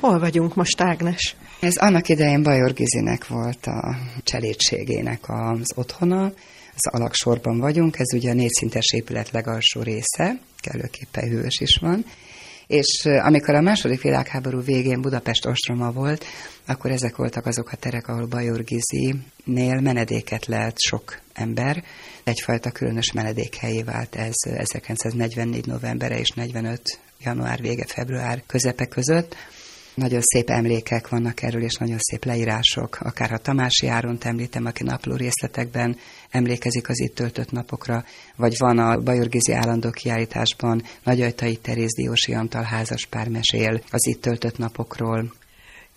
Hol vagyunk most, Ágnes? Ez annak idején Bajor Gizinek volt a cselédségének az otthona, az alaksorban vagyunk, ez ugye a négyszintes épület legalsó része, kellőképpen hűvös is van, és amikor a második világháború végén Budapest ostroma volt, akkor ezek voltak azok a terek, ahol Bajor Gizi-nél menedéket lehet sok ember. Egyfajta különös menedékhelyé vált ez 1944 novembere és 45 január vége, február közepe között. Nagyon szép emlékek vannak erről, és nagyon szép leírások. Akár a Tamási Áront említem, aki napló részletekben emlékezik az itt töltött napokra, vagy van a Bajorgizi állandó kiállításban Nagyajtai Teréz Diósi Antal házas pár mesél az itt töltött napokról.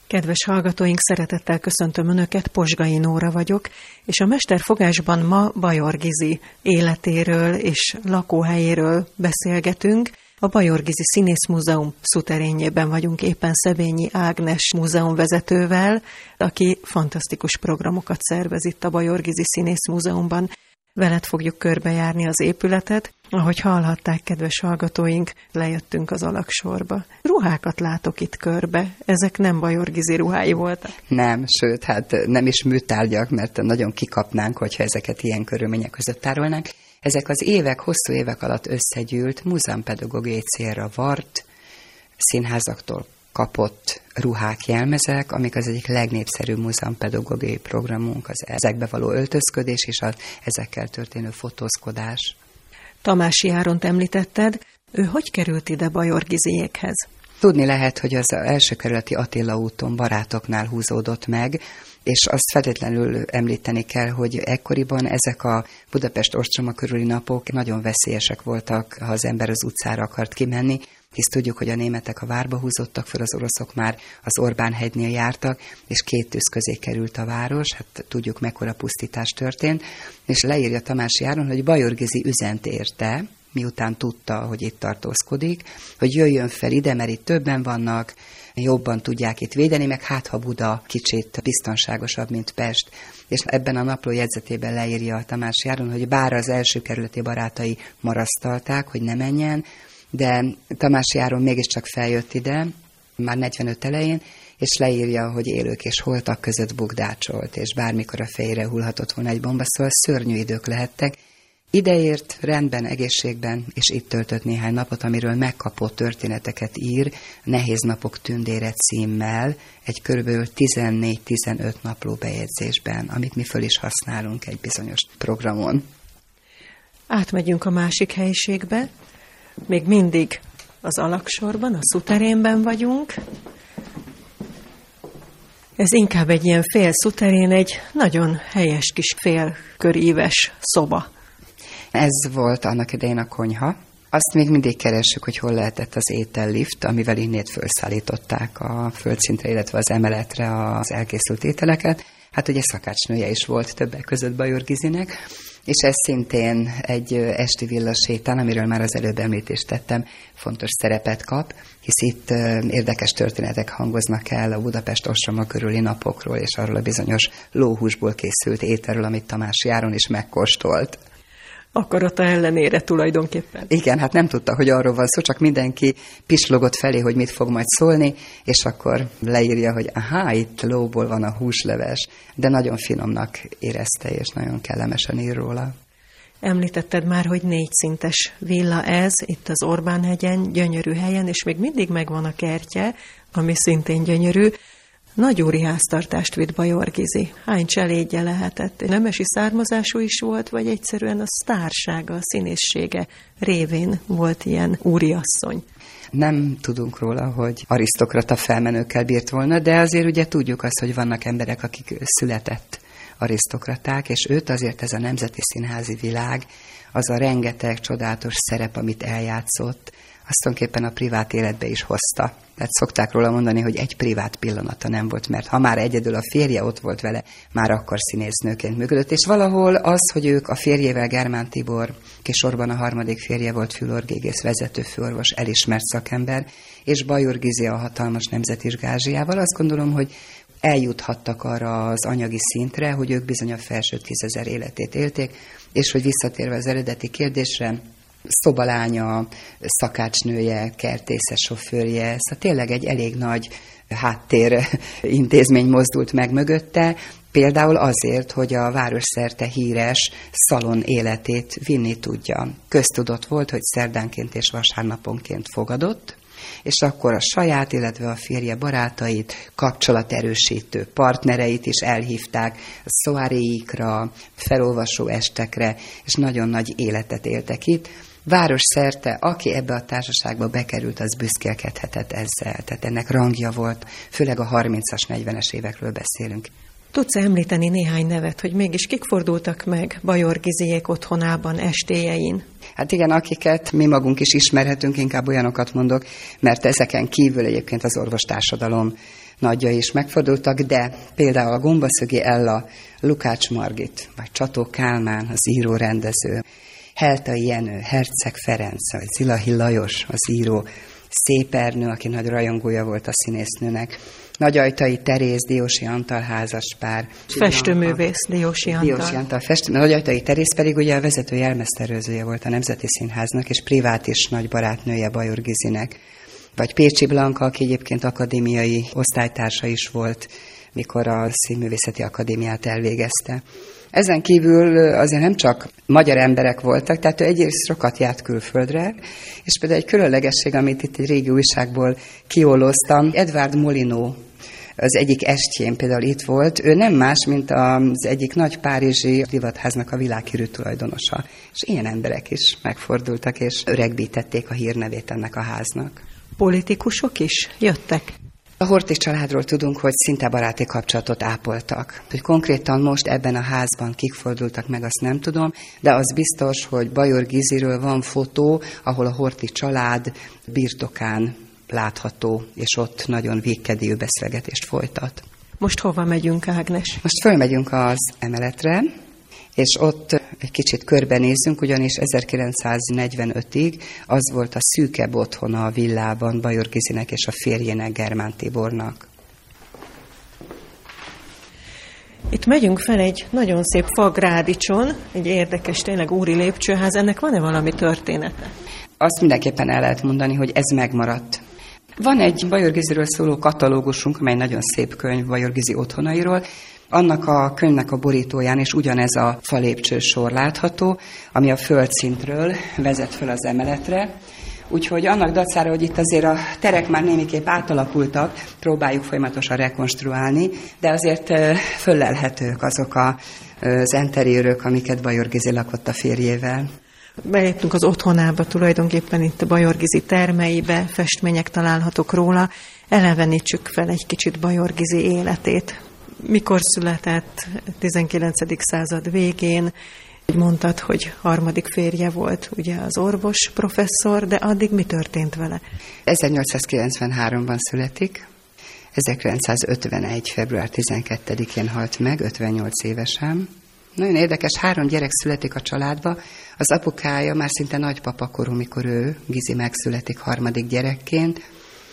Kedves hallgatóink, szeretettel köszöntöm Önöket, Posgai Nóra vagyok, és a Mesterfogásban ma Bajor Gizi életéről és lakóhelyéről beszélgetünk. A Bajorgizi Színész Múzeum szuterényében vagyunk éppen Szebényi Ágnes múzeumvezetővel, aki fantasztikus programokat szervez itt a Bajorgizi Színész Múzeumban. Veled fogjuk körbejárni az épületet. Ahogy hallhatták, kedves hallgatóink, lejöttünk az alaksorba. Ruhákat látok itt körbe. Ezek nem bajorgizi ruhái voltak? Nem, sőt, hát nem is műtárgyak, mert nagyon kikapnánk, hogyha ezeket ilyen körülmények között tárolnánk. Ezek az évek, hosszú évek alatt összegyűlt, múzeumpedagógiai célra vart, színházaktól kapott ruhák, jelmezek, amik az egyik legnépszerűbb múzeumpedagógiai programunk, az ezekbe való öltözködés és az ezekkel történő fotózkodás. Tamási Áront említetted, ő hogy került ide Bajor Giziékhez? Tudni lehet, hogy az első kerületi Attila úton barátoknál húzódott meg, és azt feltétlenül említeni kell, hogy ekkoriban ezek a Budapest ostroma körüli napok nagyon veszélyesek voltak, ha az ember az utcára akart kimenni, hisz tudjuk, hogy a németek a várba húzottak fel, az oroszok már az Orbán hegynél jártak, és két tűz közé került a város, hát tudjuk mekkora pusztítás történt, és leírja Tamás Járon, hogy Bajorgizi üzent érte, miután tudta, hogy itt tartózkodik, hogy jöjjön fel ide, mert itt többen vannak, jobban tudják itt védeni, meg hát ha Buda kicsit biztonságosabb, mint Pest. És ebben a napló jegyzetében leírja a Tamás Járon, hogy bár az első kerületi barátai marasztalták, hogy ne menjen, de Tamás Járon mégiscsak feljött ide, már 45 elején, és leírja, hogy élők és holtak között bugdácsolt, és bármikor a fejére hullhatott volna egy bomba, szóval szörnyű idők lehettek, Ideért rendben, egészségben, és itt töltött néhány napot, amiről megkapott történeteket ír, Nehéz napok tündére címmel, egy kb. 14-15 napló bejegyzésben, amit mi föl is használunk egy bizonyos programon. Átmegyünk a másik helyiségbe, még mindig az alaksorban, a szuterénben vagyunk. Ez inkább egy ilyen fél szuterén, egy nagyon helyes kis félköríves szoba. Ez volt annak idején a konyha. Azt még mindig keressük, hogy hol lehetett az étellift, amivel innét felszállították a földszintre, illetve az emeletre az elkészült ételeket. Hát ugye szakácsnője is volt többek között Bajor Gizinek, és ez szintén egy esti villasétán, amiről már az előbb említést tettem, fontos szerepet kap, hisz itt érdekes történetek hangoznak el a Budapest ostroma körüli napokról, és arról a bizonyos lóhúsból készült ételről, amit Tamás Járon is megkóstolt akarata ellenére tulajdonképpen. Igen, hát nem tudta, hogy arról van szó, csak mindenki pislogott felé, hogy mit fog majd szólni, és akkor leírja, hogy aha, itt lóból van a húsleves, de nagyon finomnak érezte, és nagyon kellemesen ír róla. Említetted már, hogy négy szintes villa ez, itt az Orbán-hegyen, gyönyörű helyen, és még mindig megvan a kertje, ami szintén gyönyörű. Nagy úri háztartást vitt Bajor Gizi. Hány cselédje lehetett? Nemesi származású is volt, vagy egyszerűen a sztársága, a színészsége révén volt ilyen úriasszony? Nem tudunk róla, hogy arisztokrata felmenőkkel bírt volna, de azért ugye tudjuk azt, hogy vannak emberek, akik született arisztokraták, és őt azért ez a nemzeti színházi világ, az a rengeteg csodálatos szerep, amit eljátszott, azt tulajdonképpen a privát életbe is hozta. Tehát szokták róla mondani, hogy egy privát pillanata nem volt, mert ha már egyedül a férje ott volt vele, már akkor színésznőként működött. És valahol az, hogy ők a férjével, Germán Tibor, kisorban a harmadik férje volt fülorgégész vezető főorvos, elismert szakember, és Bajor Gizi a hatalmas nemzeti gázsiával, azt gondolom, hogy eljuthattak arra az anyagi szintre, hogy ők bizony a felső tízezer életét élték, és hogy visszatérve az eredeti kérdésre, szobalánya, szakácsnője, kertészes sofőrje, szóval tényleg egy elég nagy háttér intézmény mozdult meg mögötte, Például azért, hogy a város szerte híres szalon életét vinni tudja. Köztudott volt, hogy szerdánként és vasárnaponként fogadott, és akkor a saját, illetve a férje barátait, kapcsolaterősítő partnereit is elhívták szoáréikra, felolvasó estekre, és nagyon nagy életet éltek itt. Város szerte, aki ebbe a társaságba bekerült, az büszkélkedhetett ezzel. Tehát ennek rangja volt, főleg a 30-as, 40-es évekről beszélünk. Tudsz említeni néhány nevet, hogy mégis kik fordultak meg Bajor Giziék otthonában estéjein? Hát igen, akiket mi magunk is ismerhetünk, inkább olyanokat mondok, mert ezeken kívül egyébként az orvostársadalom nagyja is megfordultak, de például a Gombaszögi Ella, Lukács Margit, vagy Csató Kálmán, az író rendező, Heltai Jenő, Herceg Ferenc, vagy Zilahi Lajos, az író, Szépernő, aki nagy rajongója volt a színésznőnek, Nagyajtai Teréz, Diósi Antal házaspár. Festőművész, Diósi Antal. Diósi Antal festő, Nagyajtai Teréz pedig ugye a vezető jelmeztervezője volt a Nemzeti Színháznak, és privát is nagy barátnője Bajor Gizinek. Vagy Pécsi Blanka, aki egyébként akadémiai osztálytársa is volt, mikor a Színművészeti Akadémiát elvégezte. Ezen kívül azért nem csak magyar emberek voltak, tehát ő egyrészt sokat járt külföldre, és például egy különlegesség, amit itt egy régi újságból kiolóztam, Edward Molino az egyik estjén például itt volt, ő nem más, mint az egyik nagy párizsi divatháznak a világhírű tulajdonosa. És ilyen emberek is megfordultak, és öregbítették a hírnevét ennek a háznak. Politikusok is jöttek? A Horti családról tudunk, hogy szinte baráti kapcsolatot ápoltak. Hogy konkrétan most ebben a házban kik fordultak meg, azt nem tudom, de az biztos, hogy Bajor Giziről van fotó, ahol a Horti család birtokán látható, és ott nagyon végkedélyű beszélgetést folytat. Most hova megyünk, Ágnes? Most fölmegyünk az emeletre, és ott egy kicsit körbenézzünk, ugyanis 1945-ig az volt a szűkebb otthona a villában Bajor Gizinek és a férjének Germán Tibornak. Itt megyünk fel egy nagyon szép fagrádicson, egy érdekes, tényleg úri lépcsőház. Ennek van-e valami története? Azt mindenképpen el lehet mondani, hogy ez megmaradt. Van egy Bajor Giziről szóló katalógusunk, amely nagyon szép könyv Bajor Gizi otthonairól, annak a könyvnek a borítóján is ugyanez a falépcső sor látható, ami a földszintről vezet föl az emeletre. Úgyhogy annak dacára, hogy itt azért a terek már némiképp átalakultak, próbáljuk folyamatosan rekonstruálni, de azért föllelhetők azok a, az enteriőrök, amiket Bajor Gizi lakott a férjével. Beléptünk az otthonába, tulajdonképpen itt a Bajorgizi termeibe, festmények találhatók róla. Elevenítsük fel egy kicsit Bajorgizi életét mikor született, 19. század végén, Mondtad, hogy harmadik férje volt ugye az orvos professzor, de addig mi történt vele? 1893-ban születik, 1951. február 12-én halt meg, 58 évesen. Nagyon érdekes, három gyerek születik a családba. Az apukája már szinte nagypapa korú, mikor ő, Gizi megszületik harmadik gyerekként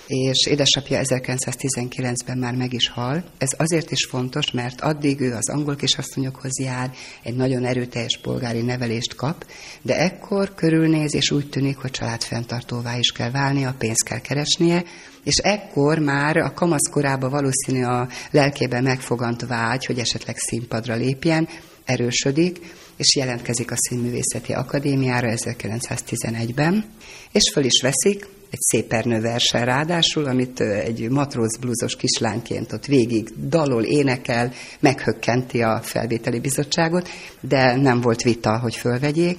és édesapja 1919-ben már meg is hal. Ez azért is fontos, mert addig ő az angol kisasszonyokhoz jár, egy nagyon erőteljes polgári nevelést kap, de ekkor körülnéz, és úgy tűnik, hogy családfenntartóvá is kell válnia, pénzt kell keresnie, és ekkor már a kamaszkorában valószínű a lelkében megfogant vágy, hogy esetleg színpadra lépjen, erősödik, és jelentkezik a Színművészeti Akadémiára 1911-ben, és föl is veszik, egy szépernő versen ráadásul, amit egy matróz blúzos kislányként ott végig dalol, énekel, meghökkenti a felvételi bizottságot, de nem volt vita, hogy fölvegyék,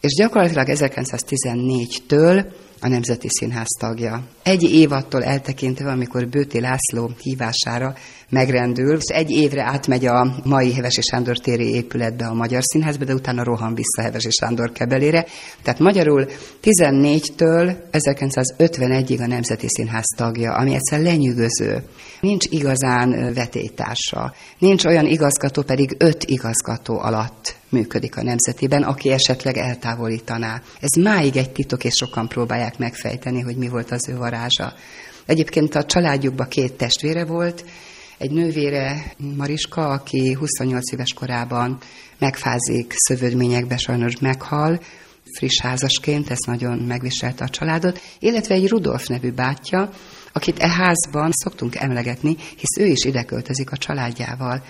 és gyakorlatilag 1914-től a Nemzeti Színház tagja. Egy évattól eltekintve, amikor Bőti László hívására megrendül, és egy évre átmegy a mai Hevesi Sándor téri épületbe a Magyar Színházba, de utána rohan vissza Hevesi Sándor kebelére. Tehát magyarul 14-től 1951-ig a Nemzeti Színház tagja, ami egyszer lenyűgöző. Nincs igazán vetétársa. Nincs olyan igazgató, pedig öt igazgató alatt működik a nemzetiben, aki esetleg eltávolítaná. Ez máig egy titok, és sokan próbálják megfejteni, hogy mi volt az ő varázsa. Egyébként a családjukban két testvére volt, egy nővére, Mariska, aki 28 éves korában megfázik szövődményekbe, sajnos meghal, friss házasként, ez nagyon megviselte a családot, illetve egy Rudolf nevű bátyja, akit e házban szoktunk emlegetni, hisz ő is ide költözik a családjával.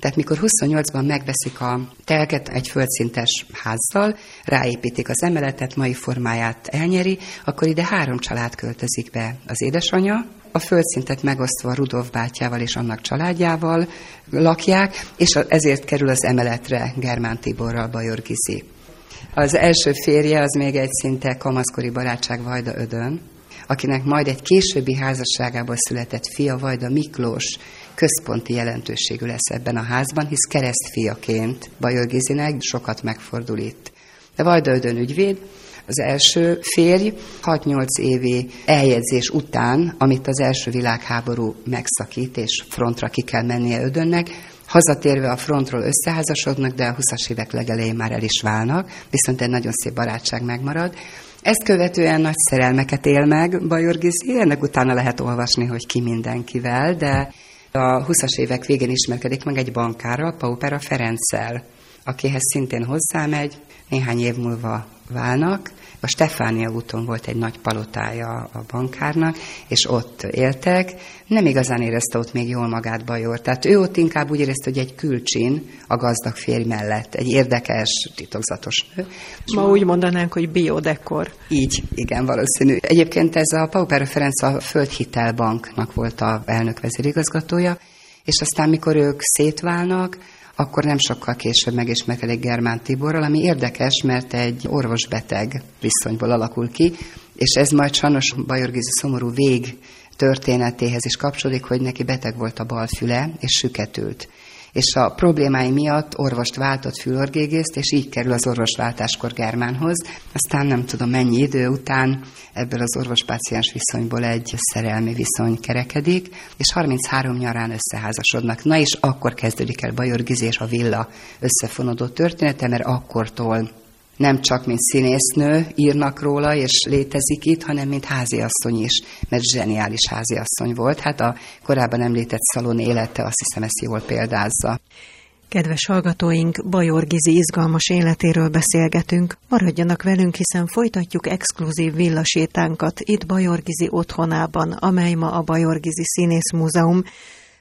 Tehát mikor 28-ban megveszik a telket egy földszintes házzal, ráépítik az emeletet, mai formáját elnyeri, akkor ide három család költözik be. Az édesanyja, a földszintet megosztva Rudolf bátyával és annak családjával lakják, és ezért kerül az emeletre Germán Tiborral Bajor Gizi. Az első férje az még egy szinte kamaszkori barátság Vajda Ödön, akinek majd egy későbbi házasságából született fia Vajda Miklós központi jelentőségű lesz ebben a házban, hisz keresztfiaként Bajor Gizinek sokat megfordul itt. De Vajda Ödön ügyvéd, az első férj 6-8 évi eljegyzés után, amit az első világháború megszakít, és frontra ki kell mennie Ödönnek, Hazatérve a frontról összeházasodnak, de a 20-as évek legelején már el is válnak, viszont egy nagyon szép barátság megmarad. Ezt követően nagy szerelmeket él meg Bajor Gizi, ennek utána lehet olvasni, hogy ki mindenkivel, de a 20-as évek végén ismerkedik meg egy bankárral, Paupera Ferenccel, akihez szintén hozzámegy, néhány év múlva válnak, a Stefánia úton volt egy nagy palotája a bankárnak, és ott éltek. Nem igazán érezte ott még jól magát Bajor. Tehát ő ott inkább úgy érezte, hogy egy külcsin a gazdag férj mellett. Egy érdekes, titokzatos nő. Ma, úgy mondanánk, hogy biodekor. Így, igen, valószínű. Egyébként ez a Paupera Ferenc a Földhitelbanknak volt a elnök vezérigazgatója, és aztán, mikor ők szétválnak, akkor nem sokkal később megismerkedik Germán Tiborral, ami érdekes, mert egy orvos-beteg viszonyból alakul ki, és ez majd sajnos Bajor Gizi szomorú vég történetéhez is kapcsolódik, hogy neki beteg volt a bal füle, és süketült és a problémái miatt orvost váltott fülorgégészt, és így kerül az orvosváltáskor Germánhoz. Aztán nem tudom mennyi idő után ebből az orvos-páciens viszonyból egy szerelmi viszony kerekedik, és 33 nyarán összeházasodnak. Na és akkor kezdődik el Bajor Gizi a villa összefonódó története, mert akkortól nem csak mint színésznő írnak róla, és létezik itt, hanem mint háziasszony is, mert zseniális háziasszony volt. Hát a korábban említett szalon élete azt hiszem ezt jól példázza. Kedves hallgatóink, Bajor Gizi izgalmas életéről beszélgetünk. Maradjanak velünk, hiszen folytatjuk exkluzív villasétánkat itt Bajor Gizi otthonában, amely ma a Bajor Gizi Színész Múzeum.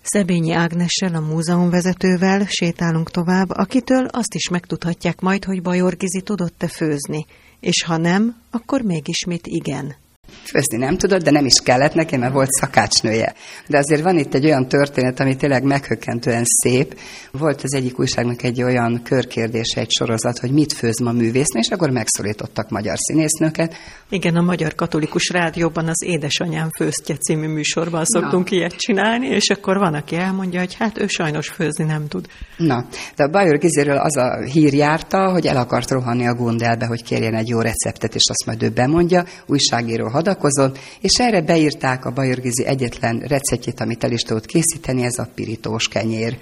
Szebényi Ágnessel, a múzeumvezetővel sétálunk tovább, akitől azt is megtudhatják majd, hogy Bajor Gizi tudott-e főzni, és ha nem, akkor mégis mit igen. Főzni nem tudott, de nem is kellett neki, mert volt szakácsnője. De azért van itt egy olyan történet, ami tényleg meghökkentően szép. Volt az egyik újságnak egy olyan körkérdése, egy sorozat, hogy mit főz ma művésznő, és akkor megszólítottak magyar színésznőket. Igen, a Magyar Katolikus Rádióban az Édesanyám főztje című műsorban szoktunk Na. ilyet csinálni, és akkor van, aki elmondja, hogy hát ő sajnos főzni nem tud. Na, de a Bajor Gizéről az a hír járta, hogy el akart rohanni a Gundelbe, hogy kérjen egy jó receptet, és azt majd ő bemondja, újságíró hadakozott, és erre beírták a Bajorgizi egyetlen receptjét, amit el is tudott készíteni, ez a pirítós kenyér,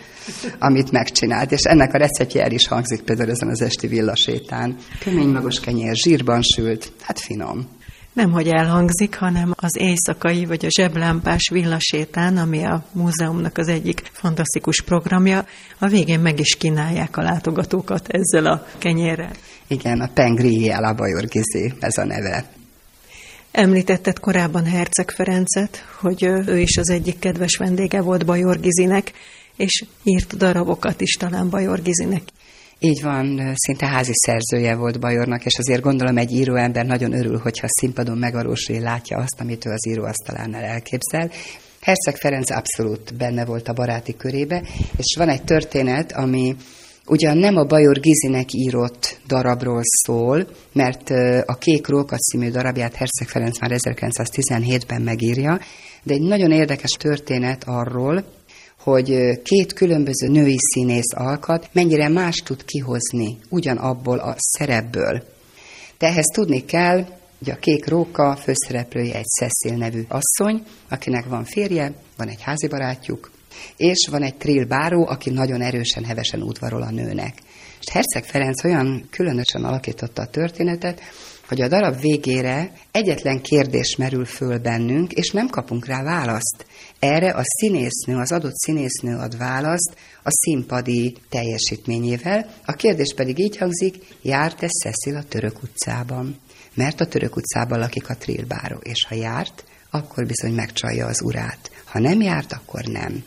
amit megcsinált. És ennek a receptje el is hangzik például ezen az esti villasétán. Kemény magos kenyér, zsírban sült, hát finom. Nem, hogy elhangzik, hanem az éjszakai vagy a zseblámpás villasétán, ami a múzeumnak az egyik fantasztikus programja, a végén meg is kínálják a látogatókat ezzel a kenyérrel. Igen, a Pengri a Bajorgizi, ez a neve. Említetted korábban Herceg Ferencet, hogy ő is az egyik kedves vendége volt Bajor Gizinek, és írt darabokat is talán Bajor Gizinek. Így van, szinte házi szerzője volt Bajornak, és azért gondolom egy íróember nagyon örül, hogyha színpadon megvalósul, látja azt, amit ő az íróasztalánál elképzel. Herceg Ferenc abszolút benne volt a baráti körébe, és van egy történet, ami ugyan nem a Bajor Gizinek írott darabról szól, mert a Kék Róka című darabját Herceg Ferenc már 1917-ben megírja, de egy nagyon érdekes történet arról, hogy két különböző női színész alkat mennyire más tud kihozni ugyanabból a szerepből. De ehhez tudni kell, hogy a Kék Róka főszereplője egy Cecil nevű asszony, akinek van férje, van egy házi barátjuk, és van egy trill báró, aki nagyon erősen, hevesen udvarol a nőnek. És Herceg Ferenc olyan különösen alakította a történetet, hogy a darab végére egyetlen kérdés merül föl bennünk, és nem kapunk rá választ. Erre a színésznő, az adott színésznő ad választ a színpadi teljesítményével. A kérdés pedig így hangzik, járt-e Cecil a Török utcában? Mert a Török utcában lakik a trillbáró, és ha járt, akkor bizony megcsalja az urát. Ha nem járt, akkor nem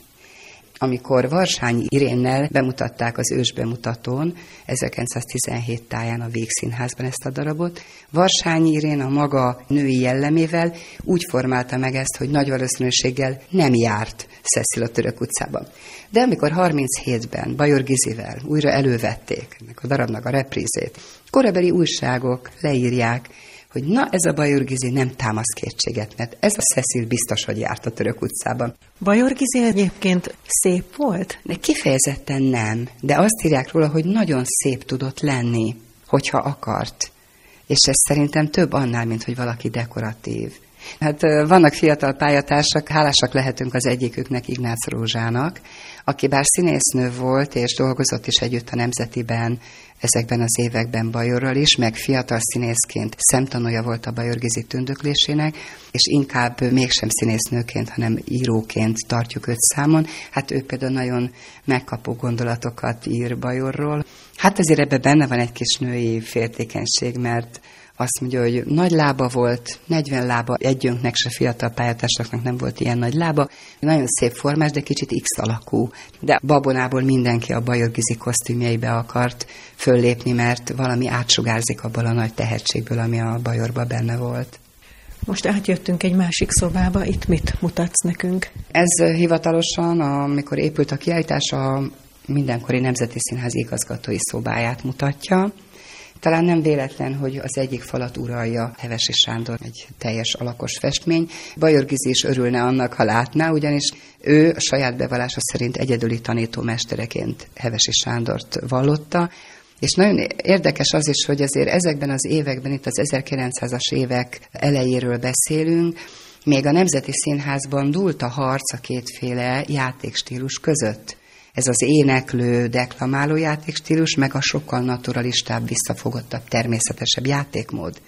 amikor Varsányi Irénnel bemutatták az ősbemutatón 1917 táján a Végszínházban ezt a darabot, Varsányi Irén a maga női jellemével úgy formálta meg ezt, hogy nagy valószínűséggel nem járt Cecil a Török utcában. De amikor 37-ben Bajor Gizivel újra elővették ennek a darabnak a reprízét, korabeli újságok leírják, hogy na ez a Bajorgizi nem támasz kétséget, mert ez a Cecil biztos, hogy járt a Török utcában. Bajorgizi egyébként szép volt? De kifejezetten nem, de azt írják róla, hogy nagyon szép tudott lenni, hogyha akart. És ez szerintem több annál, mint hogy valaki dekoratív. Hát vannak fiatal pályatársak, hálásak lehetünk az egyiküknek, Ignác Rózsának, aki bár színésznő volt, és dolgozott is együtt a Nemzetiben ezekben az években Bajorral is, meg fiatal színészként szemtanúja volt a Bajorgizi tündöklésének, és inkább mégsem színésznőként, hanem íróként tartjuk őt számon. Hát ő például nagyon megkapó gondolatokat ír Bajorról. Hát azért ebben benne van egy kis női féltékenység, mert azt mondja, hogy nagy lába volt, 40 lába, együnknek se fiatal pályatársaknak nem volt ilyen nagy lába. Nagyon szép formás, de kicsit X alakú. De babonából mindenki a bajorgizi kosztümjeibe akart föllépni, mert valami átsugárzik abból a nagy tehetségből, ami a bajorba benne volt. Most átjöttünk egy másik szobába, itt mit mutatsz nekünk? Ez hivatalosan, amikor épült a kiállítás, a mindenkori Nemzeti Színház igazgatói szobáját mutatja. Talán nem véletlen, hogy az egyik falat uralja Hevesi Sándor, egy teljes alakos festmény. Bajor Gizi is örülne annak, ha látná, ugyanis ő a saját bevallása szerint egyedüli tanítómestereként Hevesi Sándort vallotta, és nagyon érdekes az is, hogy azért ezekben az években, itt az 1900-as évek elejéről beszélünk, még a Nemzeti Színházban dúlt a harc a kétféle játékstílus között ez az éneklő, deklamáló játékstílus, meg a sokkal naturalistább, visszafogottabb, természetesebb játékmód.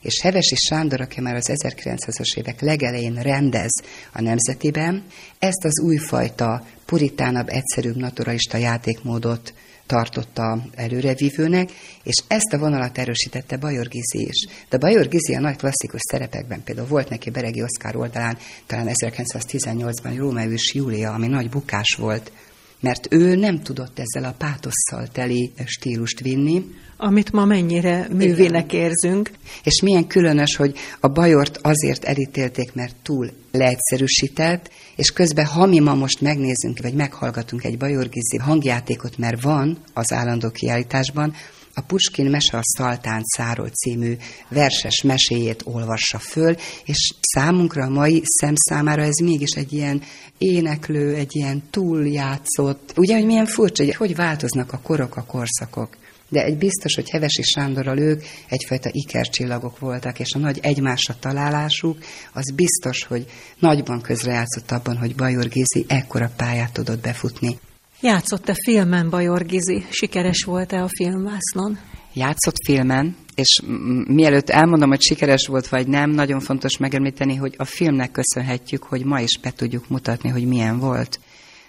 És Hevesi Sándor, aki már az 1900-as évek legelején rendez a Nemzetiben, ezt az újfajta, puritánabb, egyszerűbb, naturalista játékmódot tartotta előrevívőnek, és ezt a vonalat erősítette Bajor Gizi is. De Bajor Gizi a nagy klasszikus szerepekben, például volt neki Beregi Oszkár oldalán, talán 1918-ban Rómeus Júlia, ami nagy bukás volt, mert ő nem tudott ezzel a pátosszal teli stílust vinni. Amit ma mennyire művének érzünk. És milyen különös, hogy a Bajort azért elítélték, mert túl leegyszerűsített, és közben, ha mi ma most megnézzünk, vagy meghallgatunk egy Bajorgizi hangjátékot, mert van az állandó kiállításban, a Puskin Mese a Szaltán Száról című verses meséjét olvassa föl, és számunkra, a mai szem számára ez mégis egy ilyen éneklő, egy ilyen túljátszott. Ugye, hogy milyen furcsa, hogy hogy változnak a korok, a korszakok. De egy biztos, hogy Hevesi Sándorral ők egyfajta ikercsillagok voltak, és a nagy egymásra találásuk, az biztos, hogy nagyban közrejátszott abban, hogy Bajor Gézi ekkora pályát tudott befutni. Játszott-e filmen Bajor Gizi? Sikeres volt-e a filmvásznon? Játszott filmen, és mielőtt elmondom, hogy sikeres volt vagy nem, nagyon fontos megemlíteni, hogy a filmnek köszönhetjük, hogy ma is be tudjuk mutatni, hogy milyen volt.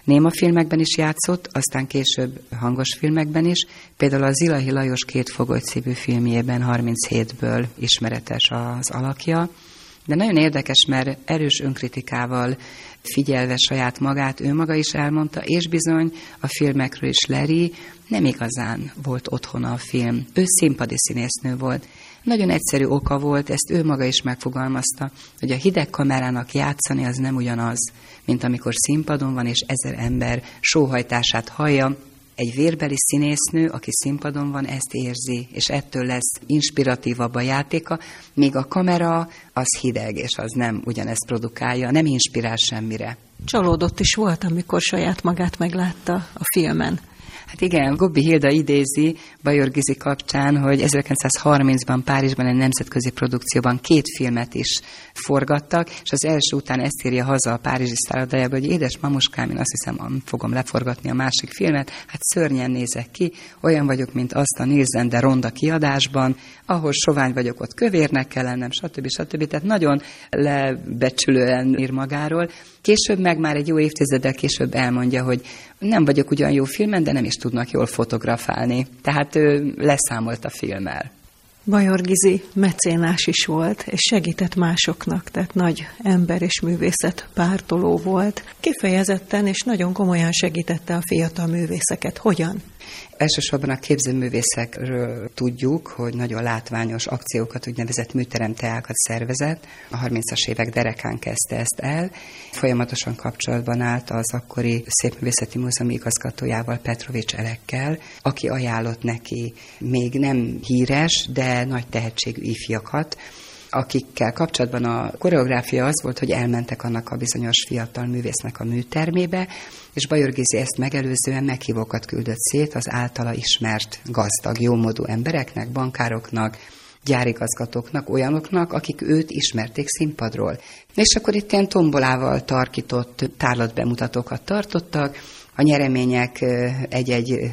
Néma filmekben is játszott, aztán később hangos filmekben is, például a Zilahi Lajos két fogoly című filmjében 37-ből ismeretes az alakja, de nagyon érdekes, mert erős önkritikával figyelve saját magát, ő maga is elmondta, és bizony a filmekről is Leri nem igazán volt otthona a film. Ő színpadi színésznő volt. Nagyon egyszerű oka volt, ezt ő maga is megfogalmazta, hogy a hideg kamerának játszani az nem ugyanaz, mint amikor színpadon van, és ezer ember sóhajtását hallja, egy vérbeli színésznő, aki színpadon van, ezt érzi, és ettől lesz inspiratívabb a játéka, míg a kamera az hideg, és az nem ugyanezt produkálja, nem inspirál semmire. Csalódott is volt, amikor saját magát meglátta a filmen. Hát igen, Gobbi Hilda idézi Bajor Gizi kapcsán, hogy 1930-ban Párizsban egy nemzetközi produkcióban két filmet is forgattak, és az első után ezt írja haza a párizsi szállodájába, hogy édes mamuskám, én azt hiszem, fogom leforgatni a másik filmet, hát szörnyen nézek ki, olyan vagyok, mint azt a Nielsen, de ronda kiadásban, ahol sovány vagyok, ott kövérnek kell lennem, stb. stb. Tehát nagyon lebecsülően ír magáról. Később meg már egy jó évtizeddel később elmondja, hogy nem vagyok ugyan jó filmen, de nem is tudnak jól fotografálni. Tehát ő leszámolt a filmmel. Bajor Gizi mecénás is volt, és segített másoknak, tehát nagy ember és művészet pártoló volt. Kifejezetten és nagyon komolyan segítette a fiatal művészeket. Hogyan? Elsősorban a képzőművészekről tudjuk, hogy nagyon látványos akciókat, úgynevezett műteremteákat szervezett. A 30-as évek derekán kezdte ezt el. Folyamatosan kapcsolatban állt az akkori Szépművészeti Múzeum igazgatójával, Petrovics Elekkel, aki ajánlott neki még nem híres, de nagy tehetségű ifjakat, akikkel kapcsolatban a koreográfia az volt, hogy elmentek annak a bizonyos fiatal művésznek a műtermébe, és Bajor Gizi ezt megelőzően meghívókat küldött szét az általa ismert gazdag, jómodú embereknek, bankároknak, gyárigazgatóknak, olyanoknak, akik őt ismerték színpadról. És akkor itt ilyen tombolával tarkított tárlatbemutatókat tartottak, a nyeremények egy-egy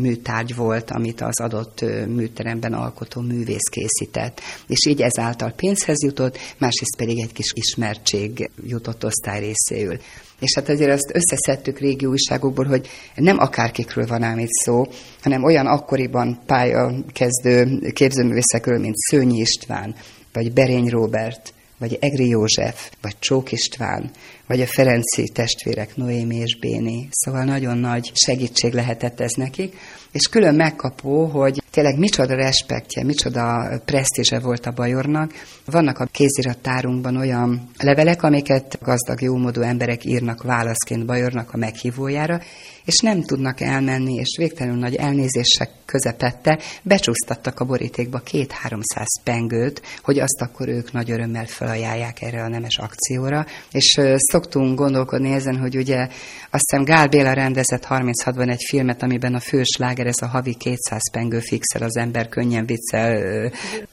műtárgy volt, amit az adott műteremben alkotó művész készített, és így ezáltal pénzhez jutott, másrészt pedig egy kis ismertség jutott osztály részéül. És hát azért azt összeszedtük régi újságokból, hogy nem akárkikről van ám itt szó, hanem olyan akkoriban pályakezdő képzőművészekről, mint Szőnyi István, vagy Berény Robert, vagy Egri József, vagy Csók István, vagy a Ferenci testvérek, Noémi és Béni. Szóval nagyon nagy segítség lehetett ez nekik, és külön megkapó, hogy tényleg micsoda respektje, micsoda presztízse volt a bajornak. Vannak a kézirattárunkban olyan levelek, amiket gazdag, jómódú emberek írnak válaszként bajornak a meghívójára, és nem tudnak elmenni, és végtelenül nagy elnézések közepette becsúsztattak a borítékba két-háromszáz pengőt, hogy azt akkor ők nagy örömmel felajánlják erre a nemes akcióra, és szoktunk gondolkodni ezen, hogy ugye azt hiszem Gál Béla rendezett 36-ban egy filmet, amiben a fősláger ez a havi 200 pengő fixel, az ember könnyen viccel,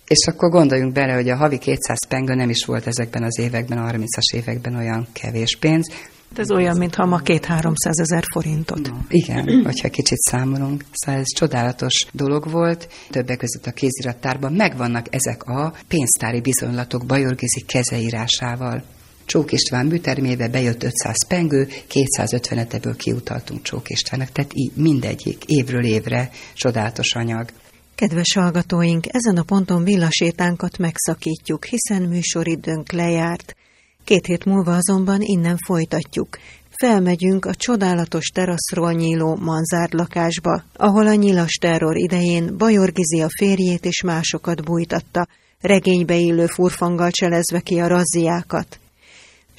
és akkor gondoljunk bele, hogy a havi 200 pengő nem is volt ezekben az években, a 30-as években olyan kevés pénz, Hát ez olyan, mintha ma két-háromszáz ezer forintot. No, igen, hogyha kicsit számolunk. Szóval ez csodálatos dolog volt. Többek között a kézirattárban megvannak ezek a pénztári bizonylatok Bajorgizi kezeírásával. Csók István műtermébe bejött 500 pengő, 250 ebből kiutaltunk Csók Istvánnak, tehát így mindegyik évről évre csodálatos anyag. Kedves hallgatóink, ezen a ponton villasétánkat megszakítjuk, hiszen műsoridőnk lejárt. Két hét múlva azonban innen folytatjuk. Felmegyünk a csodálatos teraszról nyíló manzárd lakásba, ahol a nyilas terror idején Bajor Gizi a férjét és másokat bújtatta, regénybe illő furfanggal cselezve ki a razziákat.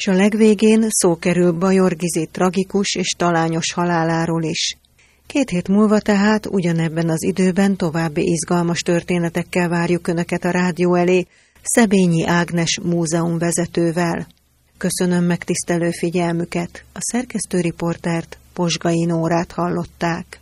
A legvégén szó kerül Bajor Gizi tragikus és talányos haláláról is. Két hét múlva tehát ugyanebben az időben további izgalmas történetekkel várjuk Önöket a rádió elé, Szebényi Ágnes múzeum vezetővel. Köszönöm megtisztelő figyelmüket. A szerkesztőriportert Posgai Nórát hallották.